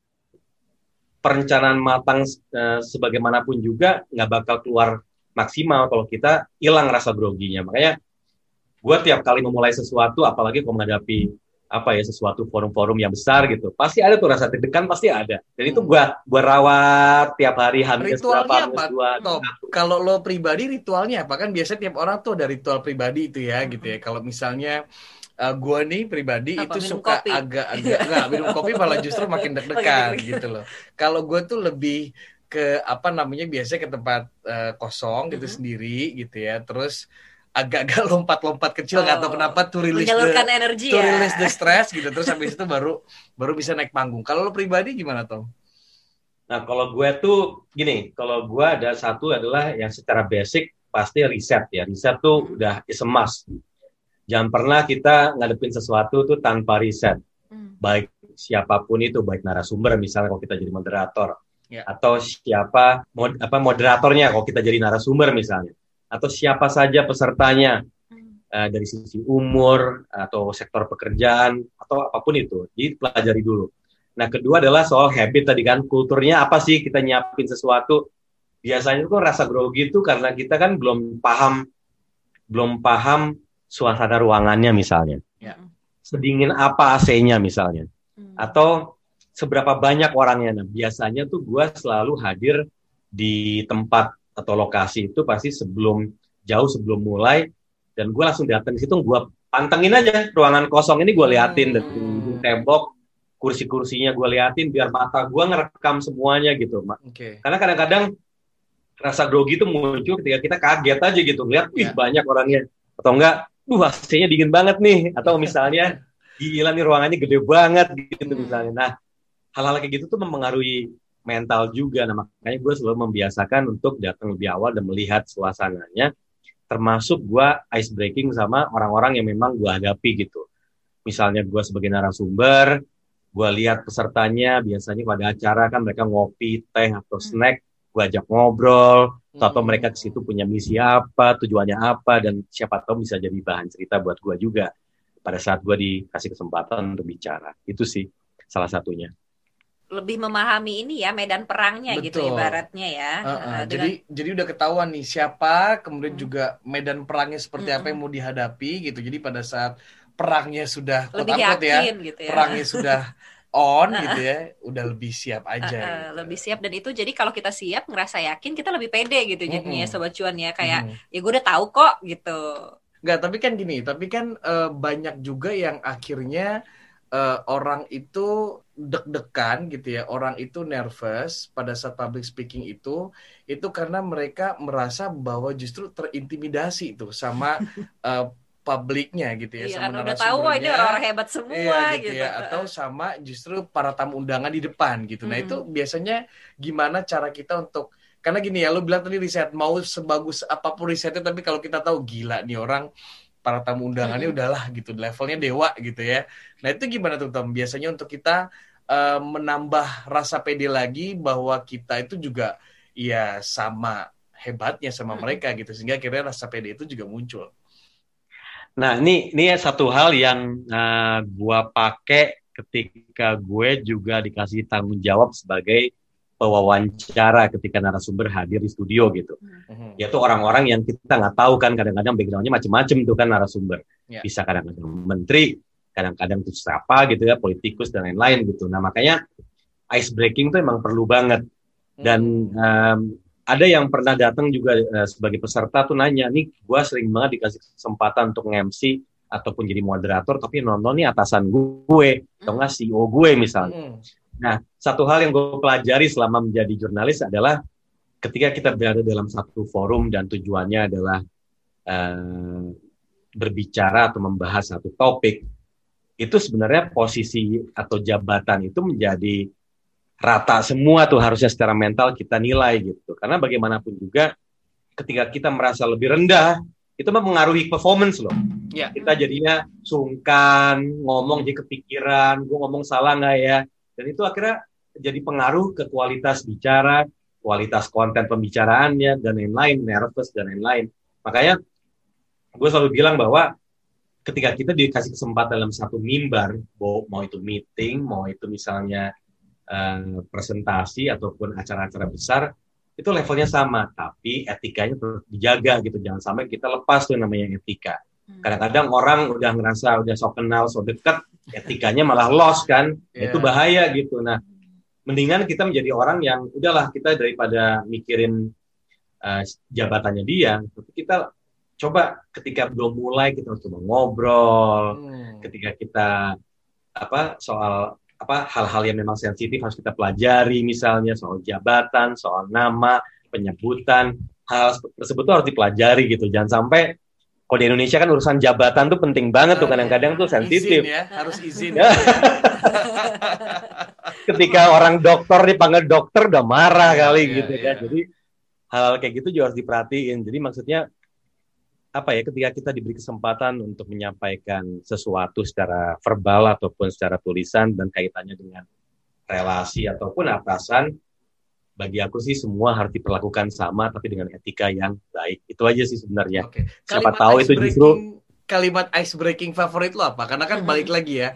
perencanaan matang e, sebagaimanapun juga nggak bakal keluar maksimal kalau kita hilang rasa groginya. Makanya gue tiap kali memulai sesuatu apalagi kalau menghadapi apa ya sesuatu forum-forum yang besar gitu. Pasti ada tuh rasa deg-degan pasti ada. Dan itu gua gua rawat tiap hari hampir ritualnya apa dua, kalau lo pribadi ritualnya apa? Kan biasanya tiap orang tuh ada ritual pribadi itu ya hmm. gitu ya. Kalau misalnya uh, gua nih pribadi apa, itu suka agak-agak nggak minum kopi malah justru makin deg-degan gitu loh. Kalau gua tuh lebih ke apa namanya biasanya ke tempat uh, kosong gitu mm -hmm. sendiri gitu ya. Terus agak-agak lompat-lompat kecil nggak oh, tahu kenapa tuh rilis menyalurkan the, energi tuh ya. rilis the stress gitu terus habis itu baru baru bisa naik panggung kalau lo pribadi gimana Tom? Nah kalau gue tuh gini kalau gue ada satu adalah yang secara basic pasti riset ya riset tuh udah is a must jangan pernah kita ngadepin sesuatu tuh tanpa riset hmm. baik siapa pun itu baik narasumber misalnya kalau kita jadi moderator yeah. atau siapa mod, apa moderatornya kalau kita jadi narasumber misalnya atau siapa saja pesertanya uh, dari sisi umur atau sektor pekerjaan atau apa pun itu. Jadi pelajari dulu. Nah, kedua adalah soal habit tadi kan, kulturnya apa sih kita nyiapin sesuatu. Biasanya itu rasa grogi itu karena kita kan belum paham belum paham suasana ruangannya misalnya. Ya. Sedingin apa AC-nya misalnya. Hmm. Atau seberapa banyak orangnya. Nah, biasanya tuh gue selalu hadir di tempat atau lokasi itu pasti sebelum jauh sebelum mulai dan gue langsung datang di situ gue pantengin aja ruangan kosong ini gue liatin dari hmm. tembok kursi-kursinya gue liatin biar mata gue ngerekam semuanya gitu okay. karena kadang-kadang rasa grogi itu muncul ketika kita kaget aja gitu lihat wih yeah. banyak orangnya atau enggak uh AC-nya dingin banget nih atau misalnya gila nih ruangannya gede banget gitu hmm. misalnya nah hal-hal kayak gitu tuh mempengaruhi mental juga. Nah, makanya gue selalu membiasakan untuk datang lebih awal dan melihat suasananya, termasuk gue ice breaking sama orang-orang yang memang gue hadapi gitu. Misalnya gue sebagai narasumber, gue lihat pesertanya, biasanya pada acara kan mereka ngopi, teh, atau hmm. snack, gue ajak ngobrol, hmm. atau mereka ke situ punya misi apa, tujuannya apa, dan siapa tahu bisa jadi bahan cerita buat gue juga pada saat gue dikasih kesempatan untuk bicara. Itu sih salah satunya lebih memahami ini ya medan perangnya gitu Betul. gitu ibaratnya ya. Uh, uh, dengan... Jadi jadi udah ketahuan nih siapa, kemudian hmm. juga medan perangnya seperti hmm. apa yang mau dihadapi gitu. Jadi pada saat perangnya sudah lebih ya, yakin, ya, gitu ya, perangnya sudah on gitu ya, udah lebih siap aja. Uh, uh, gitu. Lebih siap dan itu jadi kalau kita siap ngerasa yakin kita lebih pede gitu mm -hmm. jadinya sobat cuan ya kayak mm -hmm. ya gue udah tahu kok gitu. Enggak, tapi kan gini, tapi kan uh, banyak juga yang akhirnya uh, orang itu deg-degan gitu ya, orang itu nervous pada saat public speaking itu, itu karena mereka merasa bahwa justru terintimidasi itu sama uh, publiknya gitu ya, iya, sama udah tahu wah ini orang-orang hebat semua iya, gitu, gitu ya, atau sama justru para tamu undangan di depan gitu. Hmm. Nah itu biasanya gimana cara kita untuk karena gini ya, lu bilang tadi riset mau sebagus apa pun risetnya, tapi kalau kita tahu gila nih orang para tamu undangannya hmm. udahlah gitu levelnya dewa gitu ya. Nah itu gimana tuh Tom? Biasanya untuk kita uh, menambah rasa pede lagi bahwa kita itu juga ya sama hebatnya sama hmm. mereka gitu sehingga akhirnya rasa pede itu juga muncul. Nah ini ini satu hal yang uh, gua pakai ketika gue juga dikasih tanggung jawab sebagai pewawancara ketika narasumber hadir di studio gitu. Mm-hmm. Yaitu orang-orang yang kita nggak tahu kan kadang-kadang backgroundnya macam-macam tuh kan narasumber. Yeah. Bisa kadang-kadang menteri, kadang-kadang tuh siapa gitu ya, politikus dan lain-lain gitu. Nah makanya ice breaking tuh emang perlu banget. Dan um, ada yang pernah datang juga uh, sebagai peserta tuh nanya, nih gue sering banget dikasih kesempatan untuk nge-MC ataupun jadi moderator, tapi nonton nih atasan gue, atau nggak CEO gue misalnya. Mm Nah, satu hal yang gue pelajari selama menjadi jurnalis adalah ketika kita berada dalam satu forum dan tujuannya adalah uh, berbicara atau membahas satu topik, itu sebenarnya posisi atau jabatan itu menjadi rata semua tuh harusnya secara mental kita nilai gitu. Karena bagaimanapun juga ketika kita merasa lebih rendah, itu mempengaruhi performance loh. Ya. Kita jadinya sungkan, ngomong jadi kepikiran, gue ngomong salah nggak ya? Dan itu akhirnya jadi pengaruh ke kualitas bicara, kualitas konten pembicaraannya, dan lain-lain, nervous, dan lain-lain. Makanya gue selalu bilang bahwa ketika kita dikasih kesempatan dalam satu mimbar, mau itu meeting, mau itu misalnya uh, presentasi ataupun acara-acara besar, itu levelnya sama, tapi etikanya terus dijaga gitu. Jangan sampai kita lepas tuh namanya etika. Hmm. Kadang-kadang orang udah ngerasa udah so kenal, so deket, etikanya malah lost kan yeah. itu bahaya gitu nah mendingan kita menjadi orang yang udahlah kita daripada mikirin uh, jabatannya dia tapi kita coba ketika belum mulai kita coba ngobrol hmm. ketika kita apa soal apa hal-hal yang memang sensitif harus kita pelajari misalnya soal jabatan soal nama penyebutan hal tersebut harus dipelajari gitu jangan sampai kalau di Indonesia kan urusan jabatan tuh penting banget tuh kadang-kadang tuh sensitif. ya, harus izin. Ya. Ketika orang dokter dipanggil dokter udah marah iya, kali ya, gitu ya. kan. Jadi hal-hal kayak gitu juga harus diperhatiin. Jadi maksudnya apa ya ketika kita diberi kesempatan untuk menyampaikan sesuatu secara verbal ataupun secara tulisan dan kaitannya dengan relasi ataupun atasan bagi aku sih semua harus diperlakukan sama tapi dengan etika yang baik. Itu aja sih sebenarnya. Okay. Siapa tahu itu justru kalimat ice breaking favorit lo apa? Karena kan balik lagi ya.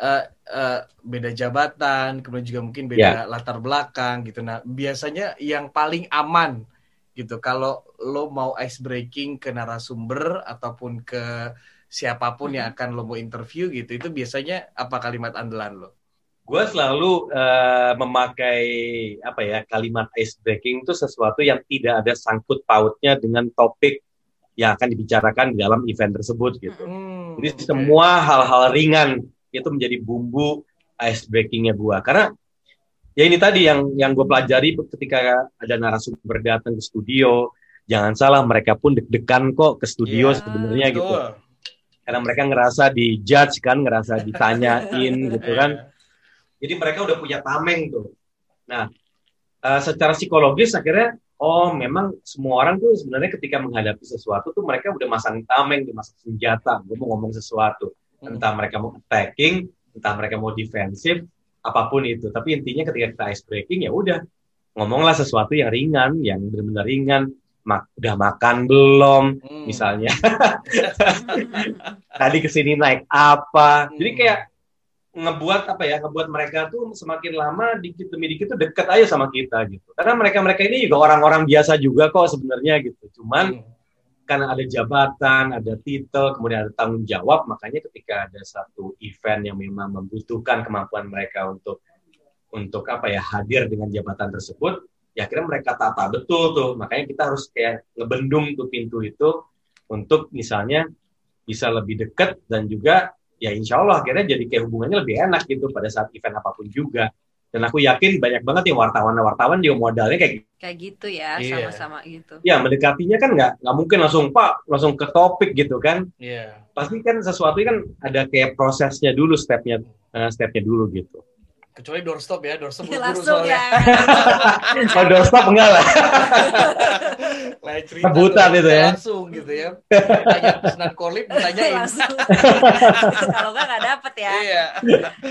Uh, uh, beda jabatan, kemudian juga mungkin beda yeah. latar belakang gitu. Nah, biasanya yang paling aman gitu kalau lo mau ice breaking ke narasumber ataupun ke siapa pun yang akan lo mau interview gitu, itu biasanya apa kalimat andalan lo? Gue selalu uh, memakai apa ya kalimat ice breaking itu sesuatu yang tidak ada sangkut pautnya dengan topik yang akan dibicarakan di dalam event tersebut gitu. Hmm, Jadi okay. semua hal-hal ringan itu menjadi bumbu ice breakingnya gue karena ya ini tadi yang yang gue pelajari ketika ada narasumber datang ke studio jangan salah mereka pun deg-degan kok ke studio yeah, sebenarnya gitu karena mereka ngerasa dijudge kan ngerasa ditanyain gitu kan. Jadi mereka udah punya tameng tuh. Nah, uh, secara psikologis akhirnya oh memang semua orang tuh sebenarnya ketika menghadapi sesuatu tuh mereka udah masang tameng, di masang senjata. Gue mau ngomong sesuatu. Hmm. Entah mereka mau attacking, entah mereka mau defensif, apa pun itu. Tapi intinya ketika kita ice breaking ya udah ngomonglah sesuatu yang ringan, yang benar-benar ringan. Mak udah makan belum hmm. misalnya tadi ke sini naik apa hmm. jadi kayak ngebuat apa ya ngebuat mereka tuh semakin lama dikit demi dikit tuh deket aja sama kita gitu. Karena mereka mereka ini juga orang-orang biasa juga kok sebenarnya gitu. Cuman hmm. karena ada jabatan ada titel kemudian ada tanggung jawab makanya ketika ada satu event yang memang membutuhkan kemampuan mereka untuk untuk apa ya hadir dengan jabatan tersebut ya akhirnya mereka tata betul tuh. Makanya kita harus kayak ngebendung tuh pintu itu untuk misalnya bisa lebih dekat dan juga ya insya Allah akhirnya jadi kayak hubungannya lebih enak gitu pada saat event apa pun juga. Dan aku yakin banyak banget yang wartawan-wartawan juga modalnya kayak kayak gitu ya Iya. sama-sama gitu. Ya mendekatinya kan nggak nggak mungkin langsung pak langsung ke topik gitu kan. Iya. pasti kan sesuatu kan ada kayak prosesnya dulu stepnya eh, stepnya dulu gitu Kecuali doorstop ya, doorstop buru-buru langsung soalnya. ya kalau doorstop enggak lah Lain cerita Rebutan tuh, itu ya. Langsung gitu ya. Tanya pesanan tanyain. langsung kalau nggak nggak dapet ya Iya.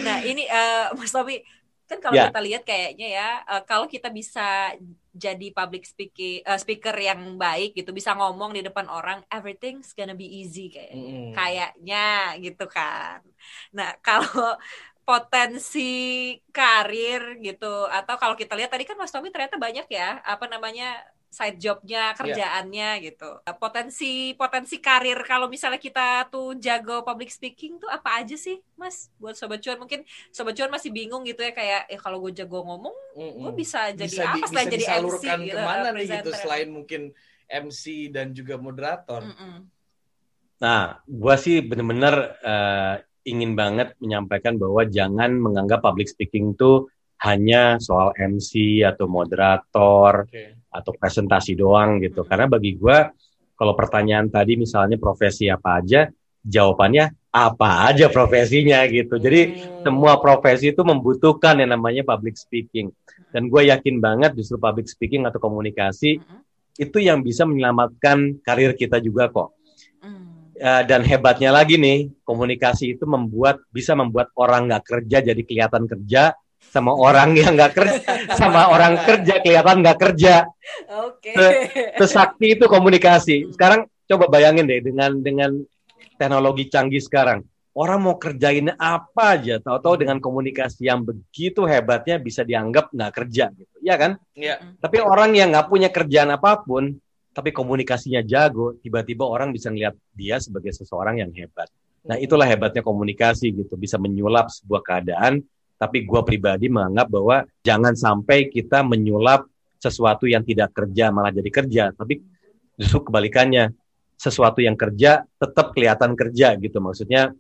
Nah ini eh, Mas Tommy kan kalau Ya. kita lihat kayaknya ya eh, kalau kita bisa jadi public speaking eh, speaker yang baik gitu bisa ngomong di depan orang everything's gonna be easy kayak Mm-mm. kayaknya gitu kan. Nah kalau potensi karir gitu atau kalau kita lihat tadi kan Mas Tommy ternyata banyak ya apa namanya side jobnya kerjaannya gitu potensi potensi karir kalau misalnya kita tuh jago public speaking tuh apa aja sih Mas buat sobat cuan mungkin sobat cuan masih bingung gitu ya kayak eh kalau gue jago ngomong Mm-mm. gue bisa jadi bisa di- apa selain bisa jadi MC gitu ke mana nih gitu selain mungkin MC dan juga moderator. Mm-mm. Nah, gua sih bener-bener eh, ingin banget menyampaikan bahwa jangan menganggap public speaking itu hanya soal MC atau moderator Oke. atau presentasi doang gitu. Mhm. Karena bagi gua kalau pertanyaan tadi misalnya profesi apa aja, jawabannya apa aja profesinya gitu. Jadi Hmm. semua profesi itu membutuhkan yang namanya public speaking. Dan gue yakin banget justru public speaking atau komunikasi Mm-mm. itu yang bisa menyelamatkan karir kita juga kok. Eh, dan hebatnya lagi nih, komunikasi itu membuat bisa membuat orang nggak kerja jadi kelihatan kerja, sama orang yang nggak kerja, sama orang kerja kelihatan nggak kerja. Oke. Sesakti itu komunikasi. Sekarang coba bayangin deh dengan dengan teknologi canggih sekarang. Orang mau kerjain apa aja, tahu-tahu dengan komunikasi yang begitu hebatnya bisa dianggap nggak kerja gitu, ya kan? Iya. Tapi orang yang nggak punya kerjaan apa pun, tapi komunikasinya jago, tiba-tiba orang bisa ngeliat dia sebagai seseorang yang hebat. Nah itulah hebatnya komunikasi gitu, bisa menyulap sebuah keadaan. Tapi gua pribadi menganggap bahwa jangan sampai kita menyulap sesuatu yang tidak kerja malah jadi kerja. Tapi justru kebalikannya, sesuatu yang kerja tetap kelihatan kerja gitu. Maksudnya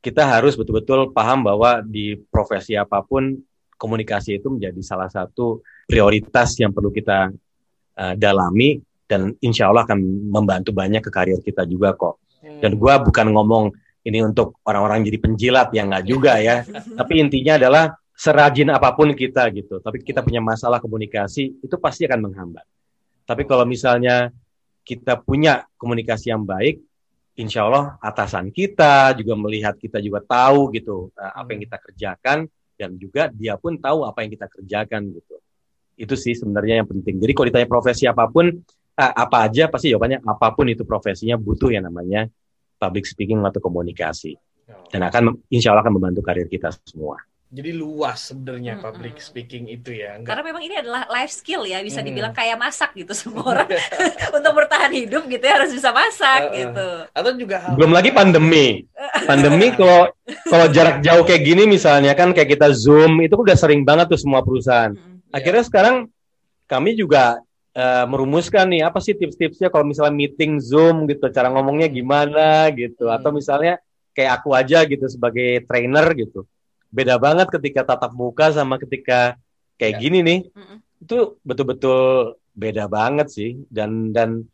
kita harus betul-betul paham bahwa di profesi apa pun komunikasi itu menjadi salah satu prioritas yang perlu kita uh, dalami dan insya Allah akan membantu banyak ke karir kita juga kok. Hmm. Dan gua bukan ngomong ini untuk orang-orang jadi penjilat ya nggak juga ya. Tapi intinya adalah serajin apa pun kita gitu. Tapi kita punya masalah komunikasi itu pasti akan menghambat. Tapi kalau misalnya kita punya komunikasi yang baik, insya Allah atasan kita juga melihat kita juga tahu gitu uh, apa yang kita kerjakan dan juga dia pun tahu apa yang kita kerjakan gitu. Itu sih sebenarnya yang penting. Jadi kalau ditanya profesi apa pun, apa aja pasti jawabannya apa pun itu profesinya butuh yang namanya public speaking atau komunikasi dan akan insya Allah akan membantu karir kita semua. Jadi luas sebenarnya Mm-mm. public speaking itu ya. Enggak Karena memang ini adalah life skill ya, bisa Hmm. dibilang kayak masak gitu semua orang untuk bertahan hidup gitu ya harus bisa masak Uh-uh. gitu. atau juga hal Belum lagi pandemi. Pandemi kalau kalau jarak jauh kayak gini misalnya kan kayak kita zoom itu udah sering banget tuh semua perusahaan. Mm-mm. Akhirnya sekarang kami juga eh, merumuskan nih apa sih tips-tipsnya kalau misalnya meeting zoom gitu, cara ngomongnya gimana gitu, atau Hmm. misalnya kayak aku aja gitu sebagai trainer gitu. Beda banget ketika tatap muka sama ketika kayak Ya. gini nih. Mm-mm. itu betul-betul beda banget sih dan dan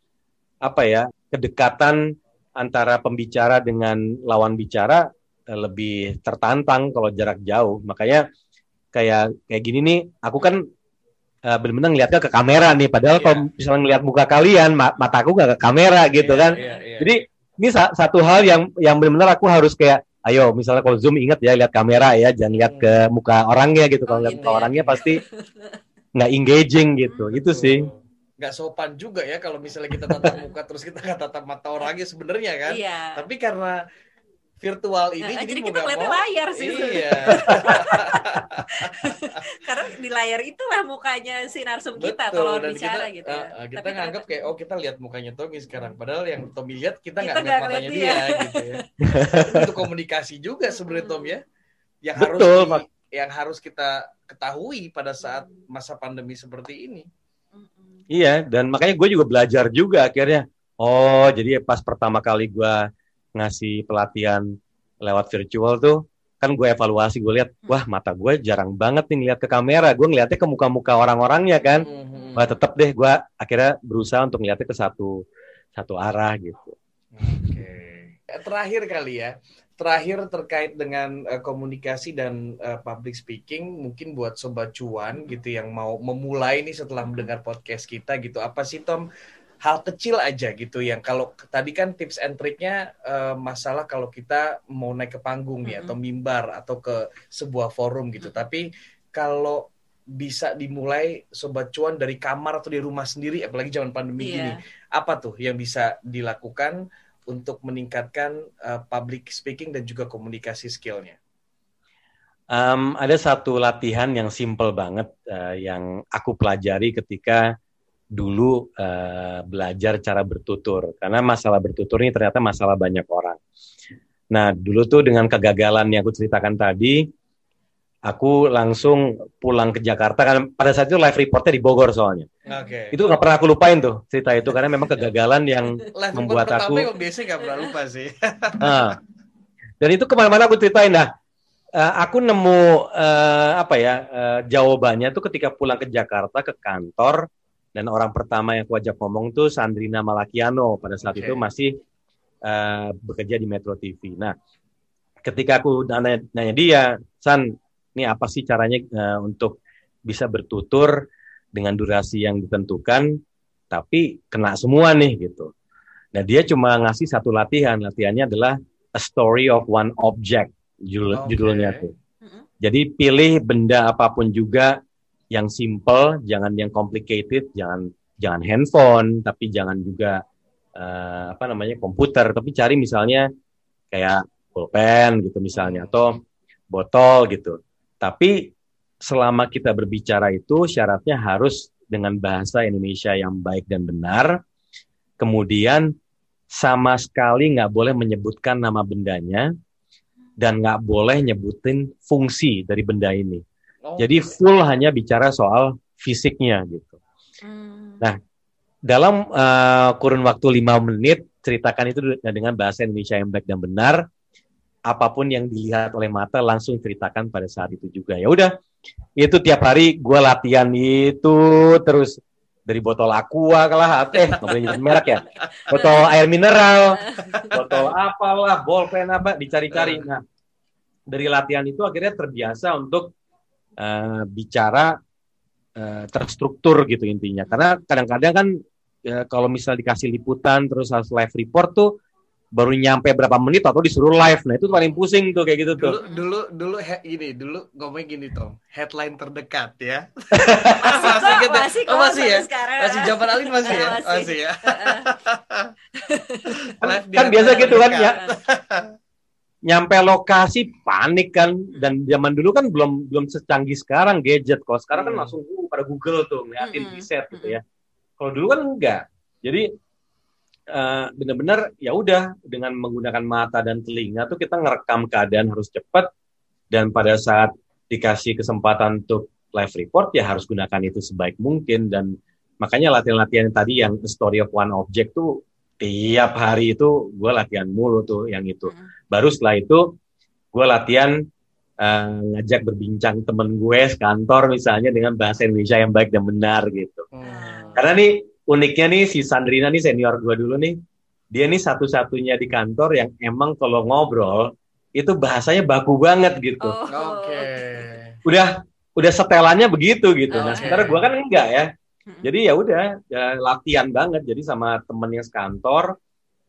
apa ya kedekatan antara pembicara dengan lawan bicara eh, lebih tertantang kalau jarak jauh makanya kayak kayak gini nih aku kan eh, benar-benar ngeliatnya ke kamera nih padahal Iya. kalau misalnya ngeliat muka kalian ma- mataku nggak ke kamera gitu Iya, kan iya, iya. jadi ini sa- satu hal yang yang benar-benar aku harus kayak ayo misalnya kalau zoom ingat ya lihat kamera ya jangan lihat ke muka orangnya gitu Oh, kalau lihat gitu muka ya. orangnya pasti nggak engaging gitu itu sih nggak sopan juga ya kalau misalnya kita tatap muka terus kita nggak tatap mata orangnya sebenarnya kan. Iya. Tapi karena virtual ini Nah, jadi, jadi kita ngeliatnya layar sih. Iya. Karena di layar itulah mukanya si narsum kita Betul, dan bicara kita, gitu. uh, ya. uh, kita Tapi nganggap kayak oh kita lihat mukanya Tommy sekarang padahal yang Tommy lihat kita Kita nggak lihat matanya dia dia. gitu ya. Itu komunikasi juga sebenarnya Tom ya. Yang harus Betul, di- Pak. yang harus kita ketahui pada saat masa pandemi seperti ini. Iya, dan makanya gue juga belajar juga akhirnya. Oh, jadi pas pertama kali gue ngasih pelatihan lewat virtual tuh kan gue evaluasi gue lihat Hmm. wah mata gue jarang banget nih ngeliat ke kamera gue ngeliatnya ke muka-muka orang-orangnya kan Mhm. wah tetep deh gue akhirnya berusaha untuk ngeliatnya ke satu satu arah gitu Oke. Eh, Terakhir kali ya. Terakhir terkait dengan eh, komunikasi dan eh, public speaking, mungkin buat sobat cuan gitu yang mau memulai nih setelah mendengar podcast kita gitu. Apa sih Tom hal kecil aja gitu yang kalau tadi kan tips and triknya eh, masalah kalau kita mau naik ke panggung ya Mm-mm. atau mimbar atau ke sebuah forum gitu. Tapi kalau bisa dimulai sobat cuan dari kamar atau di rumah sendiri apalagi zaman pandemi gini Iya. apa tuh yang bisa dilakukan untuk meningkatkan uh, public speaking dan juga komunikasi skillnya? Em, ada satu latihan yang simple banget eh, yang aku pelajari ketika dulu eh, belajar cara bertutur karena masalah bertutur ini ternyata masalah banyak orang. Nah dulu tuh dengan kegagalan yang aku ceritakan tadi, aku langsung pulang ke Jakarta kan pada saat itu live reportnya di Bogor soalnya. Oke. Itu nggak pernah aku lupain tuh cerita itu karena memang kegagalan yang Live membuat aku- biasanya nggak pernah lupa sih. Nah, dan itu ke mana-mana aku ceritain. Nah, eh, aku nemu eh, apa ya eh, jawabannya tuh ketika pulang ke Jakarta ke kantor dan orang pertama yang aku ajak ngomong tuh Sandrina Malakiano pada saat Oke. itu masih eh, bekerja di Metro TV. Nah, ketika aku nanya, nanya dia, San, ini apa sih caranya eh, untuk bisa bertutur dengan durasi yang ditentukan, tapi kena semua nih gitu. Nah dia cuma ngasih satu latihan, latihannya adalah a story of one object judul- Oke. judulnya tuh. Jadi pilih benda apa pun juga yang simple, jangan yang complicated, jangan jangan handphone, tapi jangan juga eh, apa namanya komputer, tapi cari misalnya kayak pulpen gitu misalnya atau botol gitu. Tapi selama kita berbicara itu syaratnya harus dengan bahasa Indonesia yang baik dan benar. Kemudian sama sekali nggak boleh menyebutkan nama bendanya dan nggak boleh nyebutin fungsi dari benda ini. Oh, Jadi full hanya bicara soal fisiknya gitu. Hmm. Nah, Dalam eh, kurun waktu lima menit ceritakan itu dengan bahasa Indonesia yang baik dan benar. Apa pun yang dilihat oleh mata langsung ceritakan pada saat itu juga. Ya udah, itu tiap hari gue latihan itu terus dari botol aqua kalah eh nggak boleh nyebut merek ya botol air mineral botol apalah bolpen apa dicari-cari nah dari latihan itu akhirnya terbiasa untuk uh, bicara uh, terstruktur gitu intinya karena kadang-kadang kan ya, kalau misal dikasih liputan terus harus live report tuh baru nyampe berapa menit atau disuruh live nah itu paling pusing tuh kayak gitu Dulu tuh dulu dulu he, ini dulu ngomongnya gini Tom, headline terdekat ya. Masih kok, inget ya? masih Oh, kok masih ya? sekarang. Masih zaman Alin masih ya? Masih. Masih ya. Di kan biasa gitu kan ya nyampe lokasi panik kan. Dan zaman dulu kan belum belum secanggih sekarang gadget. Kalau sekarang kan Hmm. langsung uh, pada Google tuh ngeliatin Mm-mm. riset gitu ya. Kalau dulu kan enggak. Jadi eh, benar-benar ya udah dengan menggunakan mata dan telinga tuh kita ngerekam keadaan harus cepat. Dan pada saat dikasih kesempatan untuk live report ya harus gunakan itu sebaik mungkin. Dan makanya latihan-latihan tadi yang story of one object tuh tiap hari itu gue latihan mulu tuh yang itu Mm. baru setelah itu gue latihan eh, ngajak berbincang temen gue sekantor misalnya dengan bahasa Indonesia yang baik dan benar gitu Hmm. karena nih uniknya nih si Sandrina nih senior gue dulu nih dia nih satu-satunya di kantor yang emang kalau ngobrol itu bahasanya baku banget gitu Oh, Oke. udah udah setelannya begitu gitu nah Oke. sementara gue kan enggak ya Jadi ya udah ya, latihan banget. Jadi sama temen yang sekantor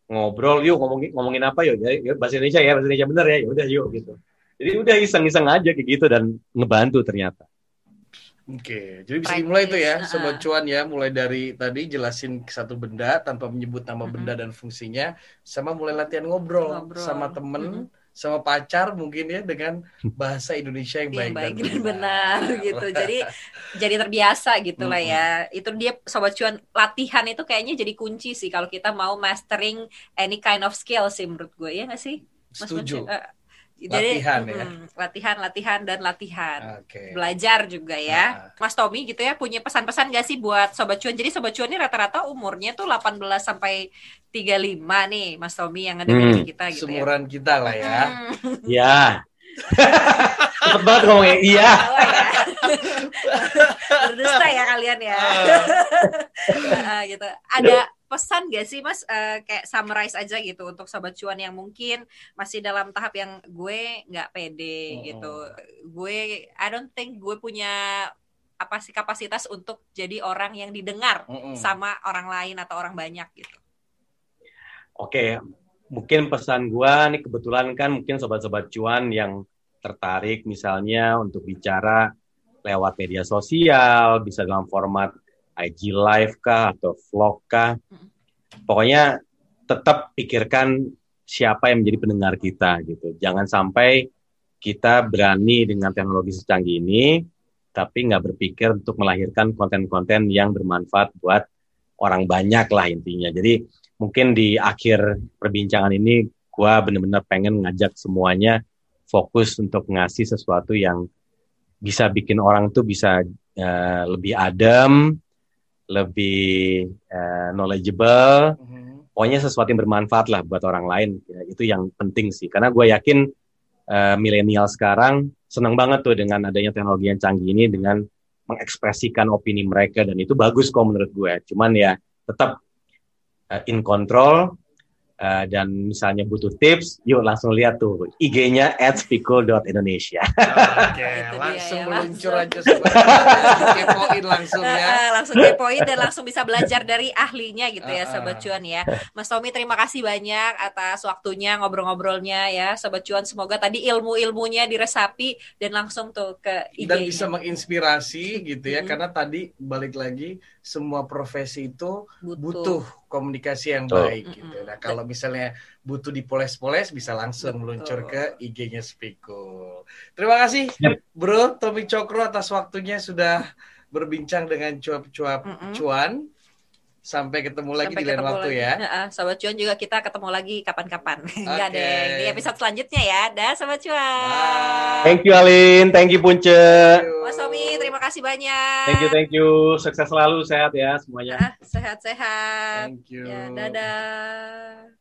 ngobrol yuk ngomongin ngomongin apa yuk? Ya, ya, bahasa Indonesia ya bahasa Indonesia bener ya ya udah yuk gitu. Jadi udah iseng-iseng aja kayak gitu dan ngebantu ternyata. Oke, jadi bisa dimulai tuh ya, sobat cuan ya, mulai dari tadi jelasin satu benda tanpa menyebut nama benda dan fungsinya, sama mulai latihan ngobrol, Ngobrol. sama temen, Mm-mm. Sama pacar mungkin ya dengan bahasa Indonesia yang baik, yang baik dan benar gitu. Jadi jadi terbiasa gitu lah ya. Itu dia sobat cuan latihan itu kayaknya jadi kunci sih kalau kita mau mastering any kind of skill sih menurut gue ya nggak sih? Mas Setuju. Jadi Latihan ya. mm, latihan, latihan dan latihan. Oke. Belajar juga ya. Nah. Mas Tommy gitu ya punya pesan-pesan gak sih buat sobat cuan? Jadi sobat cuan ini rata-rata umurnya tuh 18 sampai 35 nih Mas Tommy yang ngedengerin Hmm. kita gitu ya. Seumuran kita lah ya. Hmm. Ya. Cepet banget ngomongnya. Iya. Oh, ya. Berdusta ya kalian ya. Ah, gitu. Ada pesan gak sih Mas eh, kayak summarize aja gitu untuk sobat cuan yang mungkin masih dalam tahap yang gue nggak pede Oh. gitu. Gue I don't think gue punya apa sih kapasitas untuk jadi orang yang didengar Mm-mm. sama orang lain atau orang banyak gitu. Oke, mungkin pesan gua nih kebetulan kan mungkin sobat-sobat cuan yang tertarik misalnya untuk bicara lewat media sosial, bisa dalam format IG live kah atau vlog kah. Pokoknya tetap pikirkan siapa yang menjadi pendengar kita gitu. Jangan sampai kita berani dengan teknologi secanggih ini, tapi nggak berpikir untuk melahirkan konten-konten yang bermanfaat buat orang banyak lah intinya. Jadi mungkin di akhir perbincangan ini gua bener-bener pengen ngajak semuanya fokus untuk ngasih sesuatu yang bisa bikin orang tuh bisa eh, lebih adem, lebih eh, knowledgeable, Mhm. pokoknya sesuatu yang bermanfaat lah buat orang lain. Ya, itu yang penting sih, karena gue yakin eh, milenial sekarang senang banget tuh dengan adanya teknologi yang canggih ini dengan mengekspresikan opini mereka dan itu bagus kok menurut gue. Cuman ya tetap eh, in control eh, dan misalnya butuh tips, yuk langsung lihat tuh IG-nya @spikul.indonesia. Oke, Itu dia langsung ya, meluncur langsung. aja sobat. Kepoin langsung ya. eh, langsung kepoin dan langsung bisa belajar dari ahlinya gitu ya Sobat. Cuan ya. Mas Tommy terima kasih banyak atas waktunya ngobrol-ngobrolnya ya Sobat Cuan. Semoga tadi ilmu-ilmunya diresapi dan langsung tuh ke IG-nya. dan bisa menginspirasi gitu ya karena tadi balik lagi semua profesi itu butuh. butuh komunikasi yang Betul. baik gitu. Nah, kalau misalnya butuh dipoles-poles bisa langsung Betul. meluncur ke IG-nya Spikul. Terima kasih Yep. Bro Tommy Cokro atas waktunya sudah berbincang dengan cuap-cuap Mm-mm. cuan. Sampai ketemu lagi Sampai di lain waktu lagi. ya. Heeh, Sobat Cuan juga kita ketemu lagi kapan-kapan. Enggak Oke. deh. Di episode selanjutnya ya. Dah Sobat Cuan. Bye. Thank you Alin, thank you Punce. Thank you. Mas Tommy terima kasih banyak. Thank you, thank you. Sukses selalu, sehat ya semuanya. Sehat-sehat. Thank you. Ya, dadah.